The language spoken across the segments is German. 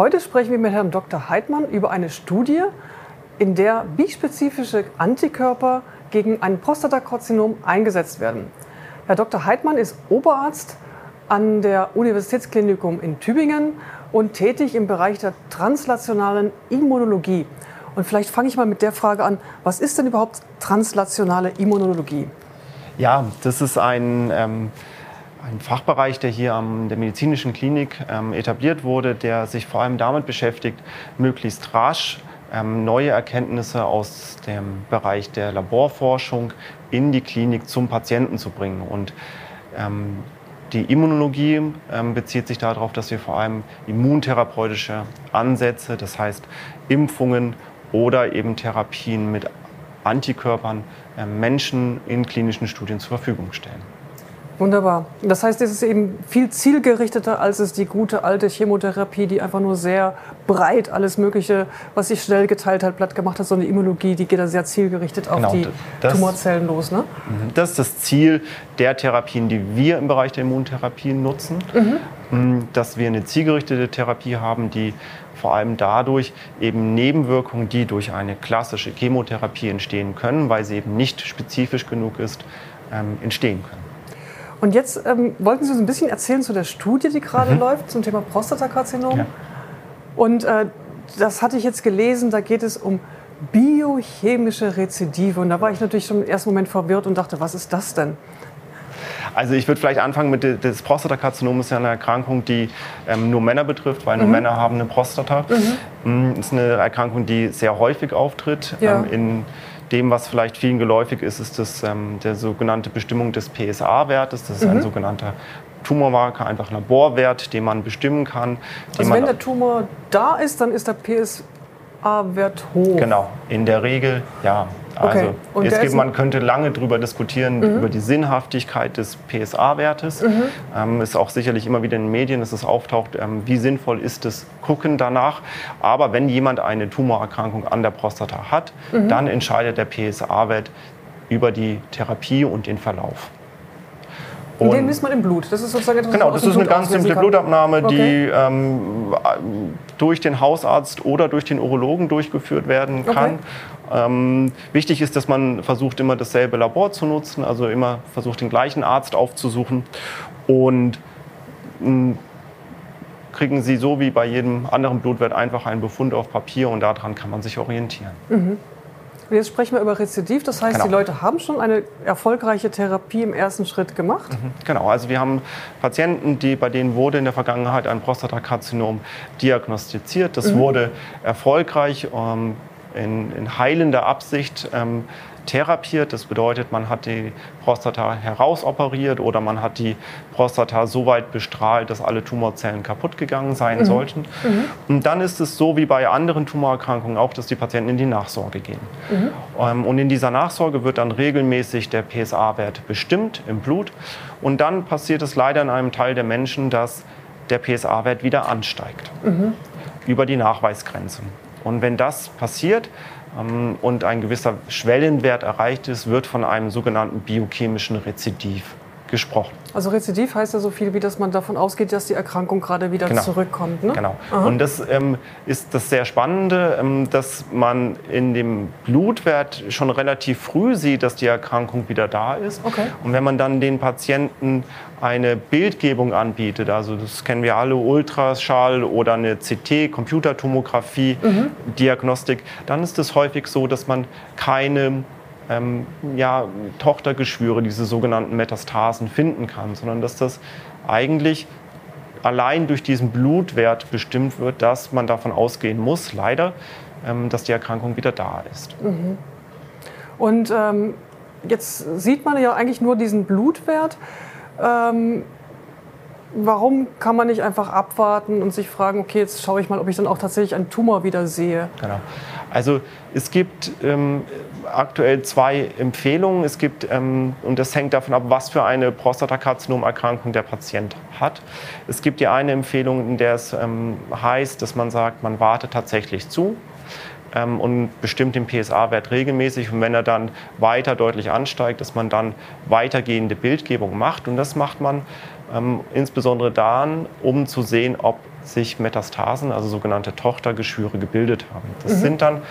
Heute sprechen wir mit Herrn Dr. Heidmann über eine Studie, in der bispezifische Antikörper gegen ein Prostatakarzinom eingesetzt werden. Herr Dr. Heidmann ist Oberarzt an der Universitätsklinikum in Tübingen und tätig im Bereich der translationalen Immunologie. Und vielleicht fange ich mal mit der Frage an, was ist denn überhaupt translationale Immunologie? Ja, das ist ein, ähm, ein Fachbereich, der hier an der medizinischen Klinik ähm, etabliert wurde, der sich vor allem damit beschäftigt, möglichst rasch ähm, neue Erkenntnisse aus dem Bereich der Laborforschung in die Klinik zum Patienten zu bringen. Und ähm, die Immunologie ähm, bezieht sich darauf, dass wir vor allem immuntherapeutische Ansätze, das heißt Impfungen oder eben Therapien mit Antikörpern äh, Menschen in klinischen Studien zur Verfügung stellen. Wunderbar. Das heißt, es ist eben viel zielgerichteter, als es die gute alte Chemotherapie, die einfach nur sehr breit alles Mögliche, was sich schnell geteilt hat, platt gemacht hat, sondern die Immunologie, die geht da sehr zielgerichtet auf genau, die das, Tumorzellen los. Ne? Mhm. Das ist das Ziel der Therapien, die wir im Bereich der Immuntherapie nutzen, mhm. dass wir eine zielgerichtete Therapie haben, die vor allem dadurch eben Nebenwirkungen, die durch eine klassische Chemotherapie entstehen können, weil sie eben nicht spezifisch genug ist, ähm, entstehen können. Und jetzt ähm, wollten Sie uns ein bisschen erzählen zu der Studie, die gerade mhm. läuft zum Thema Prostatakarzinom. Ja. Und äh, das hatte ich jetzt gelesen, da geht es um biochemische Rezidive. Und da war ich natürlich schon im ersten Moment verwirrt und dachte, was ist das denn? Also ich würde vielleicht anfangen mit das Prostatakarzinom ist ja eine Erkrankung, die ähm, nur Männer betrifft, weil nur mhm. Männer haben eine Prostata. Mhm. Das ist eine Erkrankung, die sehr häufig auftritt ja. ähm, in dem, was vielleicht vielen geläufig ist, ist das, ähm, der sogenannte Bestimmung des PSA-Wertes. Das ist mhm. ein sogenannter Tumormarker, einfach ein Laborwert, den man bestimmen kann. Also wenn der Tumor da ist, dann ist der PSA-Wert hoch? Genau, in der Regel ja. Also okay. es gibt, man könnte lange darüber diskutieren, mhm. über die Sinnhaftigkeit des PSA-Wertes. Mhm. Ähm, ist auch sicherlich immer wieder in den Medien, dass es auftaucht, ähm, wie sinnvoll ist das Gucken danach. Aber wenn jemand eine Tumorerkrankung an der Prostata hat, mhm. dann entscheidet der PSA-Wert über die Therapie und den Verlauf. Und den misst man im Blut. Das ist sozusagen etwas, Genau, das ist eine ganz simple Blutabnahme, okay. die ähm, durch den Hausarzt oder durch den Urologen durchgeführt werden kann. Okay. Ähm, wichtig ist, dass man versucht, immer dasselbe Labor zu nutzen, also immer versucht, den gleichen Arzt aufzusuchen. Und mh, hm, kriegen Sie so wie bei jedem anderen Blutwert einfach einen Befund auf Papier und daran kann man sich orientieren. Mhm. Und jetzt sprechen wir über Rezidiv. Das heißt, genau. die Leute haben schon eine erfolgreiche Therapie im ersten Schritt gemacht? Mhm, genau. Also wir haben Patienten, die, bei denen wurde in der Vergangenheit ein Prostatakarzinom diagnostiziert. Das mhm. wurde erfolgreich ähm, in, in, heilender Absicht ähm, therapiert. Das bedeutet, man hat die Prostata herausoperiert oder man hat die Prostata so weit bestrahlt, dass alle Tumorzellen kaputt gegangen sein mhm. sollten. Mhm. Und dann ist es so wie bei anderen Tumorerkrankungen auch, dass die Patienten in die Nachsorge gehen. Mhm. Ähm, und in dieser Nachsorge wird dann regelmäßig der PSA-Wert bestimmt im Blut. Und dann passiert es leider in einem Teil der Menschen, dass der PSA-Wert wieder ansteigt mhm. über die Nachweisgrenze. Und wenn das passiert, und ein gewisser Schwellenwert erreicht ist, wird von einem sogenannten biochemischen Rezidiv gesprochen. Also Rezidiv heißt ja so viel, wie dass man davon ausgeht, dass die Erkrankung gerade wieder genau. zurückkommt. Ne? Genau. Aha. Und das ähm, ist das sehr Spannende, ähm, dass man in dem Blutwert schon relativ früh sieht, dass die Erkrankung wieder da ist. Okay. Und wenn man dann den Patienten eine Bildgebung anbietet, also das kennen wir alle, Ultraschall oder eine CT, Computertomographie, mhm. Diagnostik, dann ist es häufig so, dass man keine ähm, ja, Tochtergeschwüre, diese sogenannten Metastasen, finden kann, sondern dass das eigentlich allein durch diesen Blutwert bestimmt wird, dass man davon ausgehen muss, leider, ähm, dass die Erkrankung wieder da ist. Mhm. Und ähm, jetzt sieht man ja eigentlich nur diesen Blutwert. Ähm, warum kann man nicht einfach abwarten und sich fragen, okay, jetzt schaue ich mal, ob ich dann auch tatsächlich einen Tumor wieder sehe? Genau. Also es gibt ähm, aktuell zwei Empfehlungen. Es gibt, ähm, und das hängt davon ab, was für eine Prostatakarzinomerkrankung der Patient hat. Es gibt die eine Empfehlung, in der es ähm, heißt, dass man sagt, man wartet tatsächlich zu ähm, und bestimmt den PSA-Wert regelmäßig. Und wenn er dann weiter deutlich ansteigt, dass man dann weitergehende Bildgebung macht. Und das macht man ähm, insbesondere dann, um zu sehen, ob sich Metastasen, also sogenannte Tochtergeschwüre, gebildet haben. Das mhm. sind dann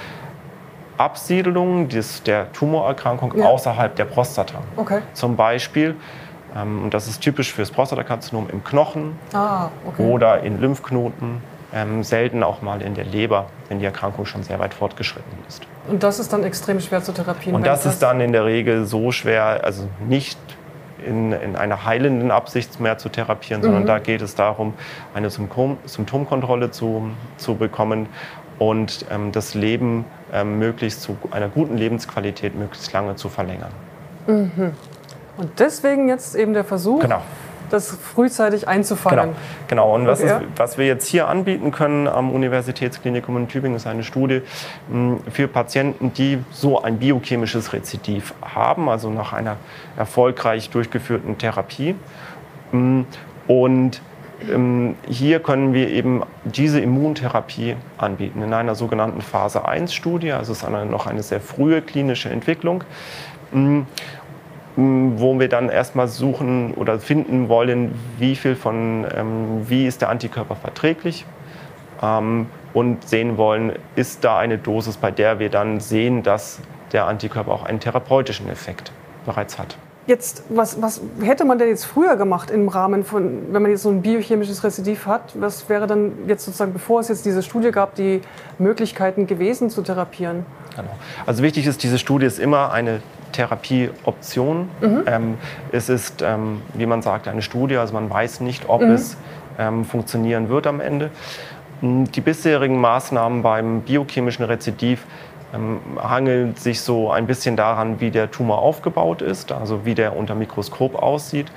Absiedelungen des, der Tumorerkrankung ja. außerhalb der Prostata. Okay. Zum Beispiel, ähm, und das ist typisch für das Prostatakarzinom, im Knochen ah, okay. oder in Lymphknoten, ähm, selten auch mal in der Leber, wenn die Erkrankung schon sehr weit fortgeschritten ist. Und das ist dann extrem schwer zu therapieren? Und das ist dann in der Regel so schwer, also nicht in, in einer heilenden Absicht mehr zu therapieren, sondern mhm. da geht es darum, eine Symptom, Symptomkontrolle zu, zu bekommen und ähm, das Leben ähm, möglichst zu einer guten Lebensqualität möglichst lange zu verlängern. Mhm. Und deswegen jetzt eben der Versuch, genau das frühzeitig einzufangen. Genau, genau. und was, ist, was, wir jetzt hier anbieten können am Universitätsklinikum in Tübingen ist eine Studie hm, für Patienten, die so ein biochemisches Rezidiv haben, also nach einer erfolgreich durchgeführten Therapie. Hm, und hier können wir eben diese Immuntherapie anbieten in einer sogenannten Phase 1-Studie. Also es ist eine, noch eine sehr frühe klinische Entwicklung. Hm, wo wir dann erstmal suchen oder finden wollen, wie viel von, ähm, wie ist der Antikörper verträglich ähm, und sehen wollen, ist da eine Dosis, bei der wir dann sehen, dass der Antikörper auch einen therapeutischen Effekt bereits hat. Jetzt, was, was hätte man denn jetzt früher gemacht im Rahmen von, wenn man jetzt so ein biochemisches Rezidiv hat, was wäre dann jetzt sozusagen, bevor es jetzt diese Studie gab, die Möglichkeiten gewesen zu therapieren? Genau. Also wichtig ist, diese Studie ist immer eine Therapieoption. Mhm. Ähm, es ist, ähm, wie man sagt, eine Studie, also man weiß nicht, ob mhm. es ähm, funktionieren wird am Ende. Die bisherigen Maßnahmen beim biochemischen Rezidiv ähm, hangeln sich so ein bisschen daran, wie der Tumor aufgebaut ist, also wie der unter Mikroskop aussieht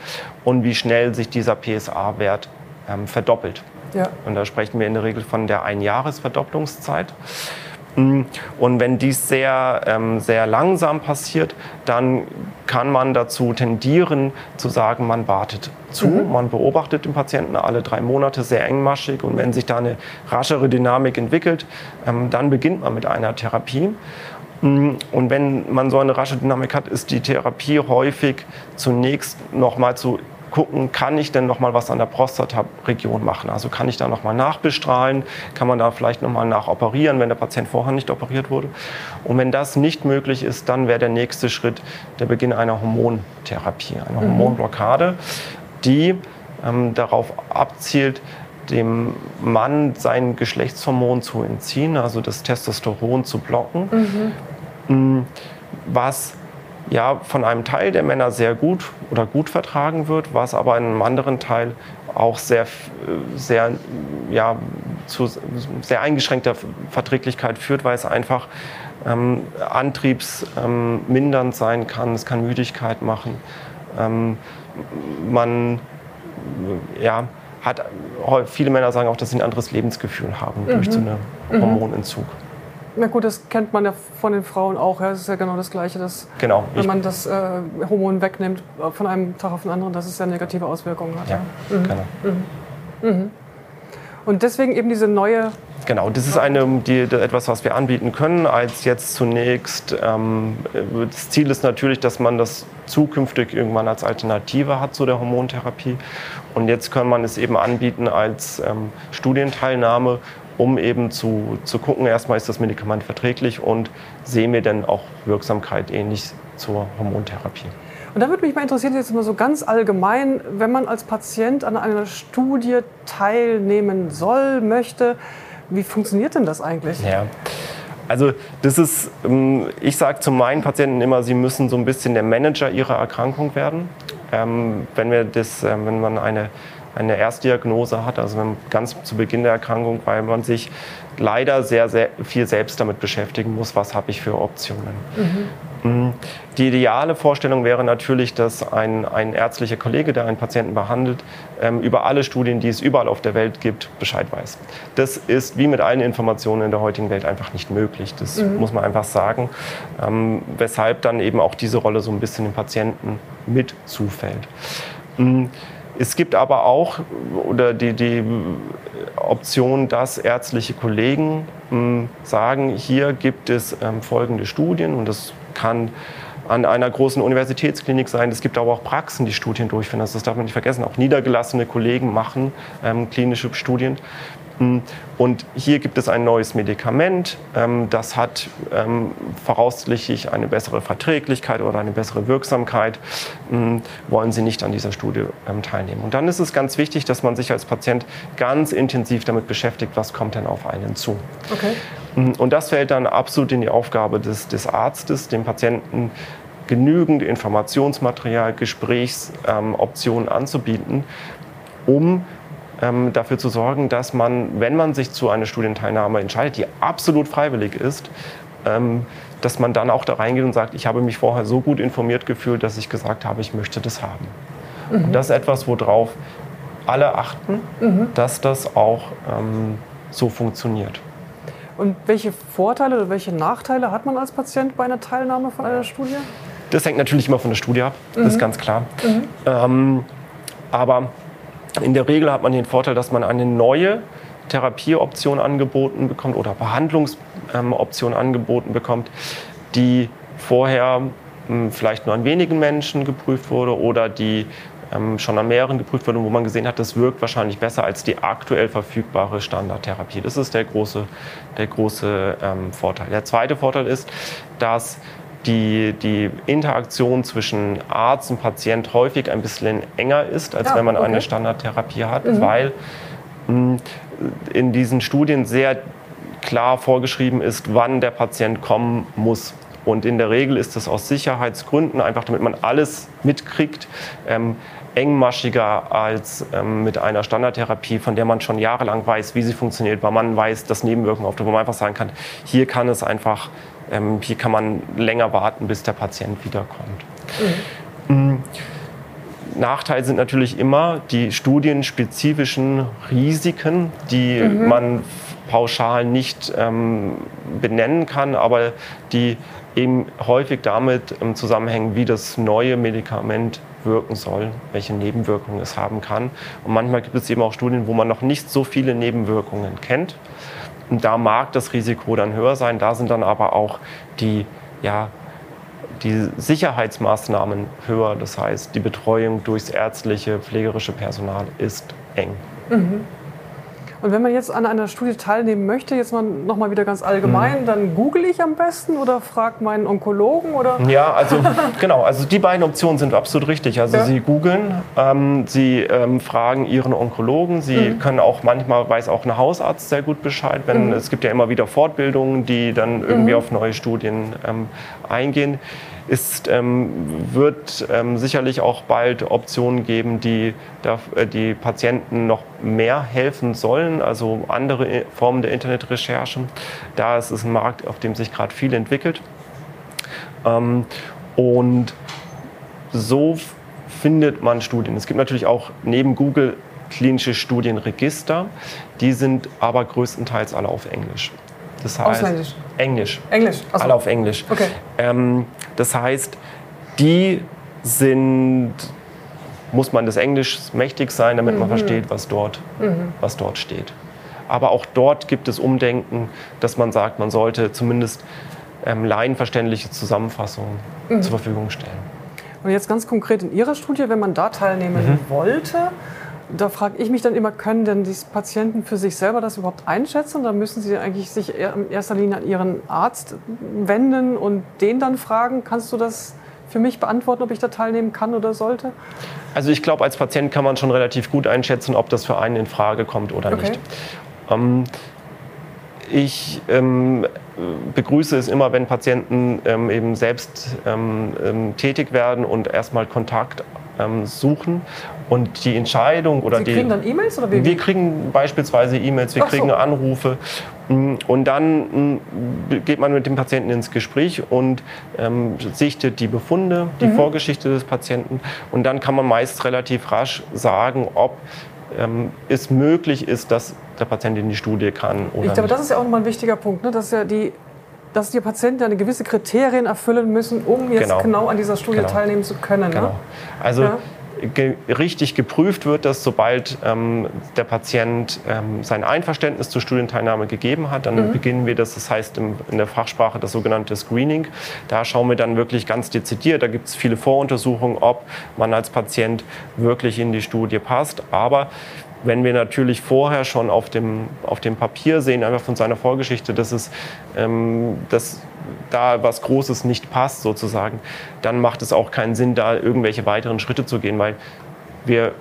und wie schnell sich dieser PSA-Wert ähm, verdoppelt. Ja. Und da sprechen wir in der Regel von der Einjahresverdopplungszeit. Mm, und wenn dies sehr, ähm, sehr langsam passiert, dann kann man dazu tendieren zu sagen, man wartet zu, mhm. man beobachtet den Patienten alle drei Monate sehr engmaschig und wenn sich da eine raschere Dynamik entwickelt, ähm, dann beginnt man mit einer Therapie. Mm, und wenn man so eine rasche Dynamik hat, ist die Therapie häufig zunächst nochmal zu gucken, kann ich denn noch mal was an der Prostata-Region machen? Also kann ich da noch mal nachbestrahlen? Kann man da vielleicht noch mal nachoperieren, wenn der Patient vorher nicht operiert wurde? Und wenn das nicht möglich ist, dann wäre der nächste Schritt der Beginn einer Hormontherapie, einer mhm. Hormonblockade, die ähm, darauf abzielt, dem Mann sein Geschlechtshormon zu entziehen, also das Testosteron zu blocken, mhm. Mm, was ja von einem Teil der Männer sehr gut oder gut vertragen wird, was aber in einem anderen Teil auch sehr, sehr, ja, zu sehr eingeschränkter Verträglichkeit führt, weil es einfach ähm, antriebsmindernd ähm, sein kann, es kann Müdigkeit machen. Ähm, man ja, hat, viele Männer sagen auch, dass sie ein anderes Lebensgefühl haben mhm. durch so einen mhm. Hormonentzug. Na gut, das kennt man ja von den Frauen auch. Ja. Das ist ja genau das Gleiche, dass genau. wenn man das äh, Hormon wegnimmt äh, von einem Tag auf den anderen, dass es ja negative Auswirkungen hat. Ja, ja. Mhm. genau. Mhm. Mhm. Und deswegen eben diese neue Genau, das ist eine, die, etwas, was wir anbieten können. Als jetzt zunächst, ähm, das Ziel ist natürlich, dass man das zukünftig irgendwann als Alternative hat zu der Hormontherapie. Und jetzt kann man es eben anbieten als ähm, Studienteilnahme um eben zu, zu gucken, erstmal ist das Medikament verträglich und sehen wir denn auch Wirksamkeit ähnlich zur Hormontherapie. Und da würde mich mal interessieren, jetzt mal so ganz allgemein, wenn man als Patient an einer Studie teilnehmen soll, möchte, wie funktioniert denn das eigentlich? Ja. Also das ist, ähm, ich sage zu meinen Patienten immer, sie müssen so ein bisschen der Manager ihrer Erkrankung werden. Ähm, wenn, wir das, ähm, wenn man eine eine Erstdiagnose hat, also ganz zu Beginn der Erkrankung, weil man sich leider sehr, sehr viel selbst damit beschäftigen muss, was habe ich für Optionen. Mhm. Die ideale Vorstellung wäre natürlich, dass ein, ein ärztlicher Kollege, der einen Patienten behandelt, ähm, über alle Studien, die es überall auf der Welt gibt, Bescheid weiß. Das ist wie mit allen Informationen in der heutigen Welt einfach nicht möglich. Das mhm. muss man einfach sagen. Ähm, weshalb dann eben auch diese Rolle so ein bisschen dem Patienten mit zufällt. Es gibt aber auch oder die, die Option, dass ärztliche Kollegen hm, sagen, hier gibt es ähm, folgende Studien und das kann an einer großen Universitätsklinik sein. Es gibt aber auch Praxen, die Studien durchführen. Also das darf man nicht vergessen. Auch niedergelassene Kollegen machen ähm, klinische Studien. Und hier gibt es ein neues Medikament, ähm, das hat ähm, voraussichtlich eine bessere Verträglichkeit oder eine bessere Wirksamkeit. Hm, wollen Sie nicht an dieser Studie ähm, teilnehmen? Und dann ist es ganz wichtig, dass man sich als Patient ganz intensiv damit beschäftigt, was kommt denn auf einen zu. Okay. Hm, und das fällt dann absolut in die Aufgabe des, des Arztes, dem Patienten genügend Informationsmaterial, Gesprächsoptionen anzubieten, um ähm, dafür zu sorgen, dass man, wenn man sich zu einer Studienteilnahme entscheidet, die absolut freiwillig ist, ähm, dass man dann auch da reingeht und sagt, ich habe mich vorher so gut informiert gefühlt, dass ich gesagt habe, ich möchte das haben. Mhm. Und das ist etwas, worauf alle achten, mhm. dass das auch ähm, so funktioniert. Und welche Vorteile oder welche Nachteile hat man als Patient bei einer Teilnahme von einer Studie? Das hängt natürlich immer von der Studie ab, mhm. das ist mhm. ganz klar. Mhm. Ähm, aber in der Regel hat man den Vorteil, dass man eine neue Therapieoption angeboten bekommt oder Behandlungsoption angeboten bekommt, die vorher hm, vielleicht nur an wenigen Menschen geprüft wurde oder die ähm, schon an mehreren geprüft wurde, wo man gesehen hat, das wirkt wahrscheinlich besser als die aktuell verfügbare Standardtherapie. Das ist der große, der große ähm, Vorteil. Der zweite Vorteil ist, dass die, die Interaktion zwischen Arzt und Patient häufig ein bisschen enger ist, als ja, wenn man okay. eine Standardtherapie hat, mhm. weil mh, in diesen Studien sehr klar vorgeschrieben ist, wann der Patient kommen muss. Und in der Regel ist es aus Sicherheitsgründen, einfach damit man alles mitkriegt, ähm, engmaschiger als ähm, mit einer Standardtherapie, von der man schon jahrelang weiß, wie sie funktioniert, weil man weiß, dass Nebenwirkungen auftreten, wo man einfach sagen kann, hier kann es einfach ähm, hier kann man länger warten, bis der Patient wiederkommt. Mhm. Nachteil sind natürlich immer die studienspezifischen Risiken, die mhm. man pauschal nicht ähm, benennen kann, aber die eben häufig damit ähm, zusammenhängen, wie das neue Medikament wirken soll, welche Nebenwirkungen es haben kann. Und manchmal gibt es eben auch Studien, wo man noch nicht so viele Nebenwirkungen kennt. Und da mag das Risiko dann höher sein. Da sind dann aber auch die, ja, die Sicherheitsmaßnahmen höher. Das heißt, die Betreuung durchs ärztliche, pflegerische Personal ist eng. Mhm. Und wenn man jetzt an einer Studie teilnehmen möchte, jetzt mal nochmal wieder ganz allgemein, mhm. dann google ich am besten oder frage meinen Onkologen oder? Ja, also genau, also die beiden Optionen sind absolut richtig. Also ja. Sie googeln, ähm, Sie ähm, fragen Ihren Onkologen, Sie mhm. können auch manchmal weiß auch ein Hausarzt sehr gut Bescheid, wenn mhm. es gibt ja immer wieder Fortbildungen, die dann irgendwie mhm. auf neue Studien ähm, eingehen ist, ähm, wird ähm, sicherlich auch bald Optionen geben, die äh, die Patienten noch mehr helfen sollen, also andere Formen der Internetrecherche. Da ist es ein Markt, auf dem sich gerade viel entwickelt. Ähm, und so findet man Studien. Es gibt natürlich auch neben Google klinische Studienregister, die sind aber größtenteils alle auf Englisch. Das heißt, Ausländisch? Englisch. Englisch, Achso. Alle auf Englisch. Okay. Ähm, das heißt, die sind, muss man des Englisch mächtig sein, damit mhm. man versteht, was dort, mhm. was dort steht. Aber auch dort gibt es Umdenken, dass man sagt, man sollte zumindest ähm, laienverständliche Zusammenfassungen mhm. zur Verfügung stellen. Und jetzt ganz konkret in Ihrer Studie, wenn man da teilnehmen mhm. wollte, da frage ich mich dann immer, können denn die Patienten für sich selber das überhaupt einschätzen? Da müssen sie eigentlich sich in erster Linie an ihren Arzt wenden und den dann fragen, kannst du das für mich beantworten, ob ich da teilnehmen kann oder sollte? Also ich glaube, als Patient kann man schon relativ gut einschätzen, ob das für einen in Frage kommt oder okay. nicht. Ähm, ich ähm, begrüße es immer, wenn Patienten ähm, eben selbst ähm, ähm, tätig werden und erstmal Kontakt ähm, suchen. Und die Entscheidung oder Sie die. kriegen dann E-Mails oder wie? Wir kriegen beispielsweise E-Mails, wir Ach kriegen so. Anrufe. Mm, und dann mm, geht man mit dem Patienten ins Gespräch und ähm, sichtet die Befunde, die mhm. Vorgeschichte des Patienten. Und dann kann man meist relativ rasch sagen, ob ähm, es möglich ist, dass der Patient in die Studie kann. Oder ich glaube, das ist ja auch nochmal ein wichtiger Punkt, ne? dass ja die dass die Patienten eine gewisse Kriterien erfüllen müssen, um jetzt genau, genau an dieser Studie genau. teilnehmen zu können. Ne? Genau. Also ja. ge richtig geprüft wird, dass sobald ähm, der Patient ähm, sein Einverständnis zur Studienteilnahme gegeben hat, dann mhm. beginnen wir das, das heißt im, in der Fachsprache das sogenannte Screening. Da schauen wir dann wirklich ganz dezidiert, da gibt es viele Voruntersuchungen, ob man als Patient wirklich in die Studie passt. Aber wenn wir natürlich vorher schon auf dem, auf dem Papier sehen, einfach von seiner Vorgeschichte, dass, es, ähm, dass da was Großes nicht passt sozusagen, dann macht es auch keinen Sinn, da irgendwelche weiteren Schritte zu gehen, weil wir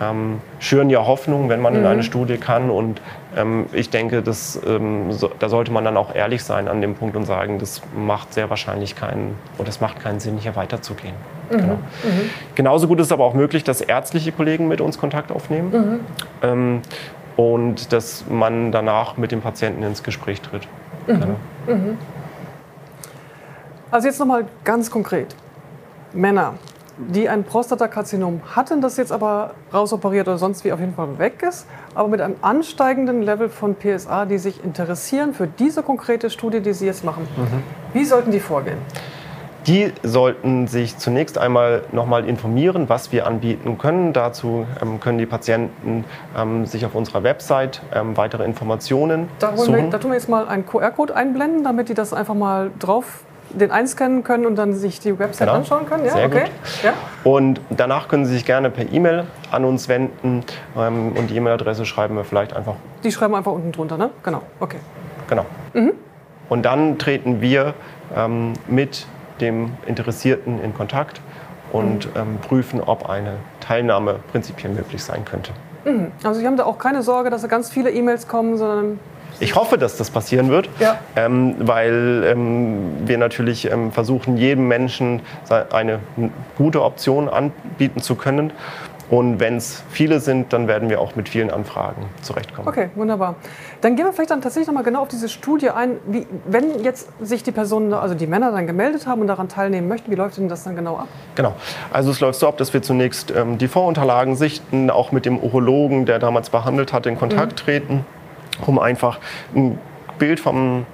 ähm, schüren ja Hoffnung, wenn man mhm. in eine Studie kann. Und ähm, ich denke, das, ähm, so, da sollte man dann auch ehrlich sein an dem Punkt und sagen, das macht sehr wahrscheinlich keinen, oder es macht keinen Sinn, hier weiterzugehen. Mhm. Genau. Mhm. Genauso gut ist es aber auch möglich, dass ärztliche Kollegen mit uns Kontakt aufnehmen. Mhm. Ähm, und dass man danach mit dem Patienten ins Gespräch tritt. Mhm. Genau. Mhm. Also jetzt nochmal ganz konkret. Männer, die ein Prostatakarzinom hatten, das jetzt aber rausoperiert oder sonst wie auf jeden Fall weg ist, aber mit einem ansteigenden Level von PSA, die sich interessieren für diese konkrete Studie, die Sie jetzt machen. Mhm. Wie sollten die vorgehen? Die sollten sich zunächst einmal nochmal informieren, was wir anbieten können. Dazu ähm, können die Patienten ähm, sich auf unserer Website ähm, weitere Informationen da suchen. Wir, da tun wir jetzt mal einen QR-Code einblenden, damit die das einfach mal drauf den einscannen können und dann sich die Website genau. anschauen können? Ja, Sehr okay. Ja. Und danach können Sie sich gerne per E-Mail an uns wenden ähm, und die E-Mail-Adresse schreiben wir vielleicht einfach. Die schreiben wir einfach unten drunter, ne? Genau, okay. Genau. Mhm. Und dann treten wir ähm, mit dem Interessierten in Kontakt und mhm. ähm, prüfen, ob eine Teilnahme prinzipiell möglich sein könnte. Mhm. Also Sie haben da auch keine Sorge, dass da ganz viele E-Mails kommen, sondern ich hoffe, dass das passieren wird, ja. ähm, weil ähm, wir natürlich ähm, versuchen, jedem Menschen eine gute Option anbieten zu können. Und wenn es viele sind, dann werden wir auch mit vielen Anfragen zurechtkommen. Okay, wunderbar. Dann gehen wir vielleicht dann tatsächlich noch mal genau auf diese Studie ein. Wie, wenn jetzt sich die Personen, also die Männer dann gemeldet haben und daran teilnehmen möchten, wie läuft denn das dann genau ab? Genau. Also es läuft so ab, dass wir zunächst ähm, die Vorunterlagen sichten, auch mit dem Urologen, der damals behandelt hat, in Kontakt mhm. treten um einfach ein Bild vom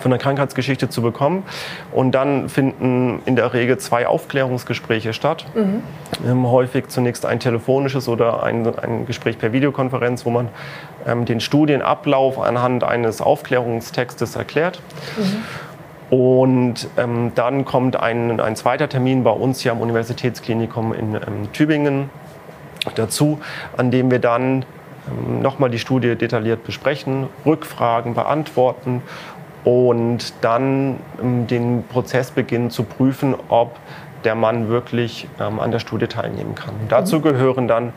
von der Krankheitsgeschichte zu bekommen. Und dann finden in der Regel zwei Aufklärungsgespräche statt. Mhm. Ähm, häufig zunächst ein telefonisches oder ein, ein Gespräch per Videokonferenz, wo man ähm, den Studienablauf anhand eines Aufklärungstextes erklärt. Mhm. Und ähm, dann kommt ein, ein zweiter Termin bei uns hier am Universitätsklinikum in ähm, Tübingen dazu, an dem wir dann ähm, nochmal die Studie detailliert besprechen, Rückfragen beantworten und dann ähm, den Prozess beginnen zu prüfen, ob der Mann wirklich ähm, an der Studie teilnehmen kann. Dazu mhm. gehören dann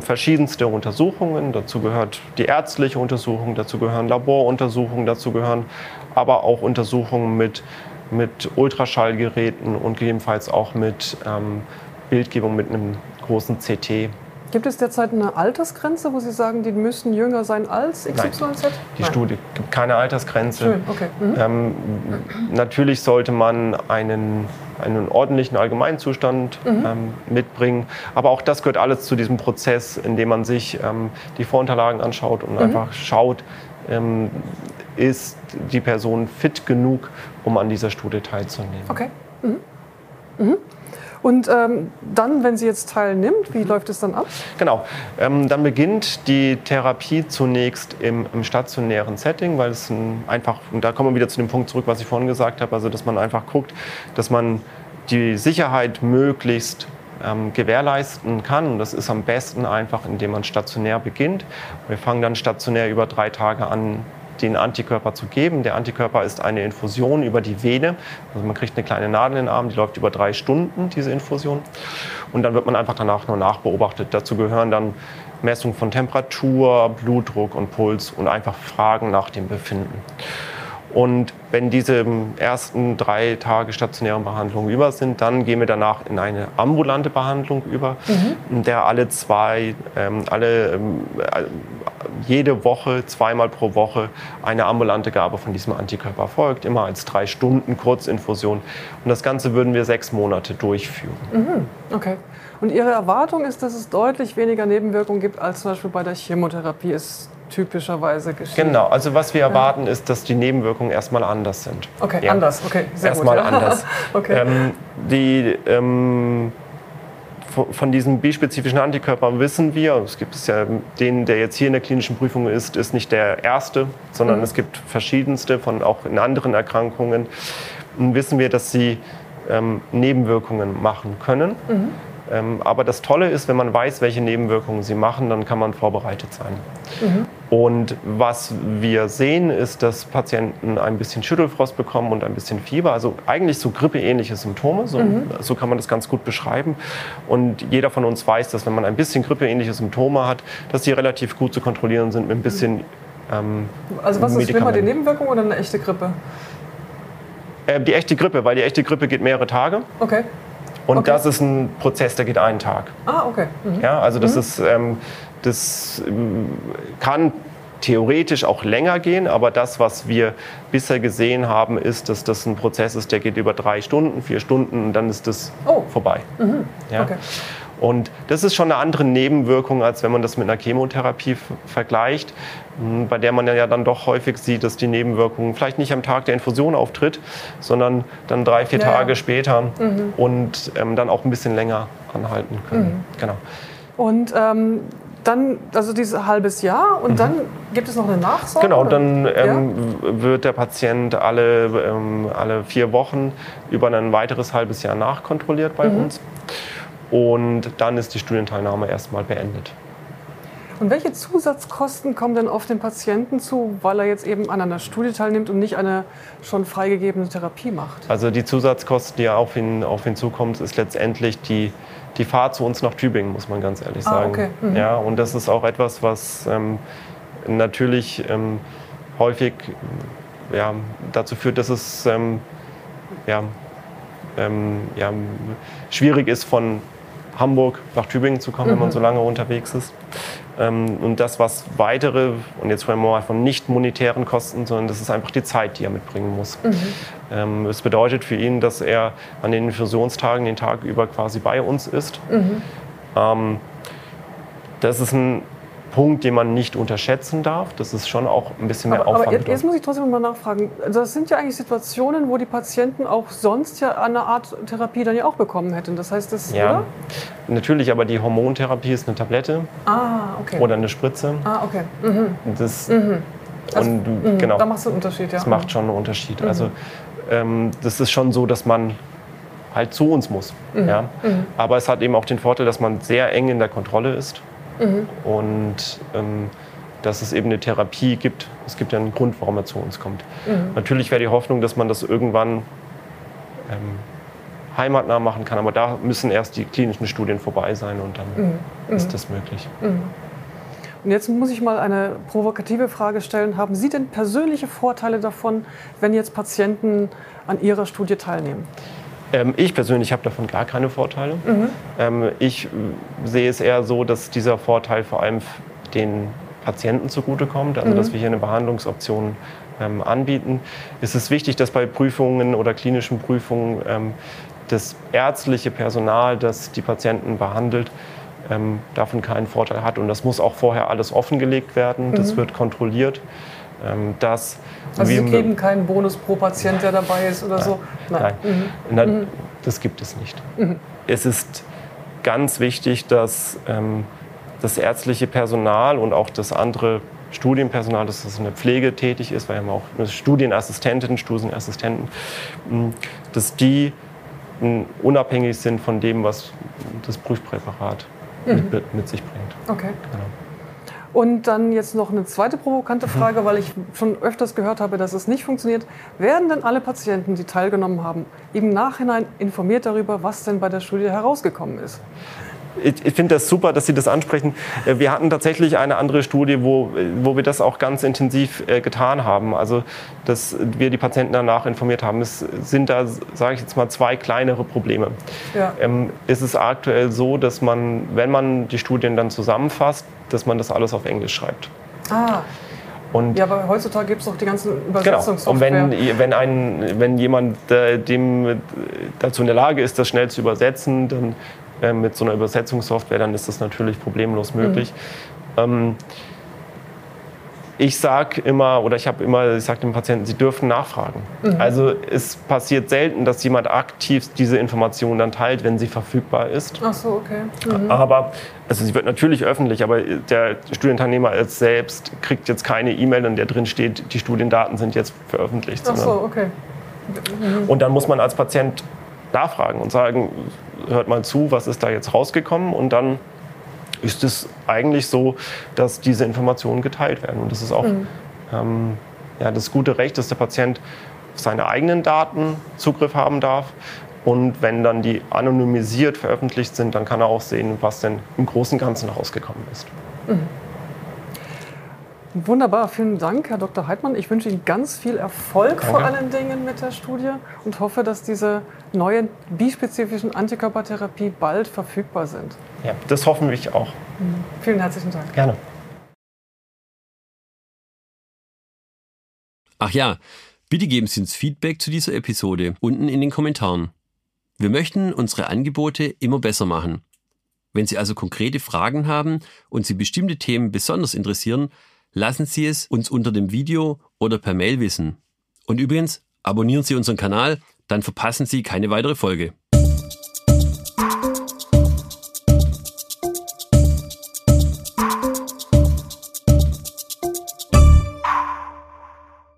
verschiedenste Untersuchungen, dazu gehört die ärztliche Untersuchung, dazu gehören Laboruntersuchungen, dazu gehören aber auch Untersuchungen mit, mit Ultraschallgeräten und gegebenenfalls auch mit ähm, Bildgebung mit einem großen CT. Gibt es derzeit eine Altersgrenze, wo Sie sagen, die müssen jünger sein als XYZ? Nein, die Nein. Studie gibt keine Altersgrenze. Schön, okay. Mhm. Ähm, natürlich sollte man einen, einen ordentlichen Allgemeinzustand mhm. ähm, mitbringen, aber auch das gehört alles zu diesem Prozess, in dem man sich ähm, die Vorunterlagen anschaut und mhm. einfach schaut, ähm, ist die Person fit genug, um an dieser Studie teilzunehmen. Okay. Mhm. Mhm. Und ähm, dann, wenn sie jetzt teilnimmt, wie läuft es dann ab? Genau, ähm, dann beginnt die Therapie zunächst im, im stationären Setting, weil es ein, einfach, und da kommen wir wieder zu dem Punkt zurück, was ich vorhin gesagt habe, also dass man einfach guckt, dass man die Sicherheit möglichst ähm, gewährleisten kann. Und das ist am besten einfach, indem man stationär beginnt. Wir fangen dann stationär über drei Tage an, den Antikörper zu geben. Der Antikörper ist eine Infusion über die Vene. Also man kriegt eine kleine Nadel in den Arm, die läuft über drei Stunden, diese Infusion. Und dann wird man einfach danach nur nachbeobachtet. Dazu gehören dann Messung von Temperatur, Blutdruck und Puls und einfach Fragen nach dem Befinden. Und wenn diese ersten drei Tage stationären Behandlung über sind, dann gehen wir danach in eine ambulante Behandlung über, mhm. in der alle zwei, ähm, alle, ähm, jede Woche, zweimal pro Woche eine ambulante Gabe von diesem Antikörper folgt, immer als drei Stunden Kurzinfusion. Und das Ganze würden wir sechs Monate durchführen. Mhm. Okay. Und Ihre Erwartung ist, dass es deutlich weniger Nebenwirkungen gibt als zum Beispiel bei der Chemotherapie. Ist typischerweise geschieht. Genau, also was wir erwarten ja. ist, dass die Nebenwirkungen erstmal anders sind. Okay, ja. anders, okay, sehr erstmal gut. Erstmal anders. okay. Ähm, die ähm, von diesen bispezifischen Antikörpern wissen wir, es gibt es ja, den, der jetzt hier in der klinischen Prüfung ist, ist nicht der erste, sondern mhm. es gibt verschiedenste von auch in anderen Erkrankungen. Wissen wir, dass sie ähm, Nebenwirkungen machen können. Mhm. Ähm, aber das Tolle ist, wenn man weiß, welche Nebenwirkungen sie machen, dann kann man vorbereitet sein. Mhm. Und was wir sehen, ist, dass Patienten ein bisschen Schüttelfrost bekommen und ein bisschen Fieber, also eigentlich so grippeähnliche Symptome, so, mhm. so kann man das ganz gut beschreiben. Und jeder von uns weiß, dass wenn man ein bisschen grippeähnliche Symptome hat, dass die relativ gut zu kontrollieren sind mit ein bisschen ähm, Also was ist schlimmer, die Nebenwirkung oder eine echte Grippe? Äh, die echte Grippe, weil die echte Grippe geht mehrere Tage. Okay. Und okay. das ist ein Prozess, der geht einen Tag. Ah, okay. Mhm. Ja, also das mhm. ist, ähm, das ähm, kann theoretisch auch länger gehen, aber das, was wir bisher gesehen haben, ist, dass das ein Prozess ist, der geht über drei Stunden, vier Stunden und dann ist das oh. vorbei. Mhm. Ja? Okay. Und das ist schon eine andere Nebenwirkung, als wenn man das mit einer Chemotherapie vergleicht, hm, bei der man ja dann doch häufig sieht, dass die Nebenwirkung vielleicht nicht am Tag der Infusion auftritt, sondern dann drei, vier ja, Tage später mhm. und ähm, dann auch ein bisschen länger anhalten können. Mhm. Genau. Und ähm, dann, also dieses halbes Jahr und mhm. dann gibt es noch eine Nachsorge? Genau, dann ähm, ja? wird der Patient alle, ähm, alle vier Wochen über ein weiteres halbes Jahr nachkontrolliert bei mhm. uns und dann ist die Studienteilnahme erstmal beendet. Und welche Zusatzkosten kommen denn auf den Patienten zu, weil er jetzt eben an einer Studie teilnimmt und nicht eine schon freigegebene Therapie macht? Also die Zusatzkosten, die auf ihn, auf ihn zukommt, ist letztendlich die, die Fahrt zu uns nach Tübingen, muss man ganz ehrlich ah, sagen. Ah, okay. mhm. Ja, und das ist auch etwas, was ähm, natürlich ähm, häufig ja, dazu führt, dass es ähm, ja, ähm, ja, schwierig ist, von Hamburg nach Tübingen zu kommen, mhm. wenn man mhm. so lange unterwegs ist. Ähm, und das, was weitere, und jetzt sprechen wir mal von nicht monetären Kosten, sondern das ist einfach die Zeit, die er mitbringen muss. Mhm. Ähm, es bedeutet für ihn, dass er an den Infusionstagen den Tag über quasi bei uns ist. Mhm. Ähm, das ist ein Punkt, den man nicht unterschätzen darf. Das ist schon auch ein bisschen mehr aber, Aufwand. Aber jetzt, muss ich trotzdem mal nachfragen. Also das sind ja eigentlich Situationen, wo die Patienten auch sonst ja eine Art Therapie dann ja auch bekommen hätten. Das heißt, das ja, oder? natürlich, aber die Hormontherapie ist eine Tablette ah, okay. oder eine Spritze. Ah, okay. Mhm. Das, mhm. Also, und, mh, genau. Da macht es einen Unterschied, ja. Das macht schon einen Unterschied. Mhm. Also ähm, das ist schon so, dass man halt zu uns muss. Mhm. Ja? Mhm. Aber es hat eben auch den Vorteil, dass man sehr eng in der Kontrolle ist. Mhm. Und ähm, dass es eben eine Therapie gibt. Es gibt ja einen Grund, warum er zu uns kommt. Mhm. Natürlich wäre die Hoffnung, dass man das irgendwann ähm, heimatnah machen kann, aber da müssen erst die klinischen Studien vorbei sein und dann mhm. ist das möglich. Mhm. Und jetzt muss ich mal eine provokative Frage stellen. Haben Sie denn persönliche Vorteile davon, wenn jetzt Patienten an Ihrer Studie teilnehmen? Ähm, ich persönlich habe davon gar keine Vorteile. Mhm. Ähm, ich sehe es eher so, dass dieser Vorteil vor allem den Patienten zugutekommt, also mhm. dass wir hier eine Behandlungsoption ähm, anbieten. Es ist wichtig, dass bei Prüfungen oder klinischen Prüfungen ähm, das ärztliche Personal, das die Patienten behandelt, ähm, davon keinen Vorteil hat. Und das muss auch vorher alles offengelegt werden. Mhm. Das wird kontrolliert. Ähm, dass also Sie geben keinen Bonus pro Patient, der dabei ist oder nein, so? Nein, nein. Mhm. nein mhm. das gibt es nicht. Mhm. Es ist ganz wichtig, dass ähm, das ärztliche Personal und auch das andere Studienpersonal, das in der Pflege tätig ist, weil wir haben auch Studienassistentinnen, Studienassistenten, dass die unabhängig sind von dem, was das Prüfpräparat mhm. mit, mit, sich bringt. Okay. Genau. Und dann jetzt noch eine zweite provokante. Frage, weil ich schon öfters gehört habe, dass es nicht funktioniert. Werden denn alle Patienten, die teilgenommen haben, im Nachhinein informiert darüber, was denn bei der Studie herausgekommen ist? Ich, ich finde das super, dass Sie das ansprechen. Äh, wir hatten tatsächlich eine andere Studie, wo, wo wir das auch ganz intensiv äh, getan haben. Also, dass wir die Patienten danach informiert haben. Es sind da, sage ich jetzt mal, zwei kleinere Probleme. Ja. Ähm, ist es aktuell so, dass man, wenn man die Studien dann zusammenfasst, dass man das alles auf Englisch schreibt. Ah. Und ja, aber heutzutage gibt es doch die ganzen Übersetzungssoftware. Genau. Und wenn, wenn, ein, wenn jemand äh, dem dazu in der Lage ist, das schnell zu übersetzen, dann äh, mit so einer Übersetzungssoftware, dann ist das natürlich problemlos möglich. Mhm. Ähm, ich sage immer, oder ich habe immer, ich sage den Patienten, sie dürfen nachfragen. Mhm. Also es passiert selten, dass jemand aktiv diese Information dann teilt, wenn sie verfügbar ist. Ach so, okay. Mhm. Aber also sie wird natürlich öffentlich, aber der Studienteilnehmer selbst kriegt jetzt keine E-Mail, in der drin steht, die Studiendaten sind jetzt veröffentlicht. Ach so, okay. Mhm. Und dann muss man als Patient nachfragen und sagen, hört mal zu, was ist da jetzt rausgekommen und dann ist es eigentlich so, dass diese Informationen geteilt werden. Und das ist auch mhm. ähm, ja, das gute Recht, dass der Patient auf seine eigenen Daten Zugriff haben darf. Und wenn dann die anonymisiert veröffentlicht sind, dann kann er auch sehen, was denn im Großen und Ganzen rausgekommen ist. Mhm. Wunderbar, vielen Dank, Herr Dr. Heidmann. Ich wünsche Ihnen ganz viel Erfolg Danke. vor allen Dingen mit der Studie und hoffe, dass diese neuen bispezifischen Antikörpertherapie bald verfügbar sind. Ja, das hoffen wir auch. Mhm. Vielen herzlichen Dank. Gerne. Ach ja, bitte geben Sie uns Feedback zu dieser Episode unten in den Kommentaren. Wir möchten unsere Angebote immer besser machen. Wenn Sie also konkrete Fragen haben und Sie bestimmte Themen besonders interessieren, lassen Sie es uns unter dem Video oder per Mail wissen. Und übrigens, abonnieren Sie unseren Kanal, dann verpassen Sie keine weitere Folge.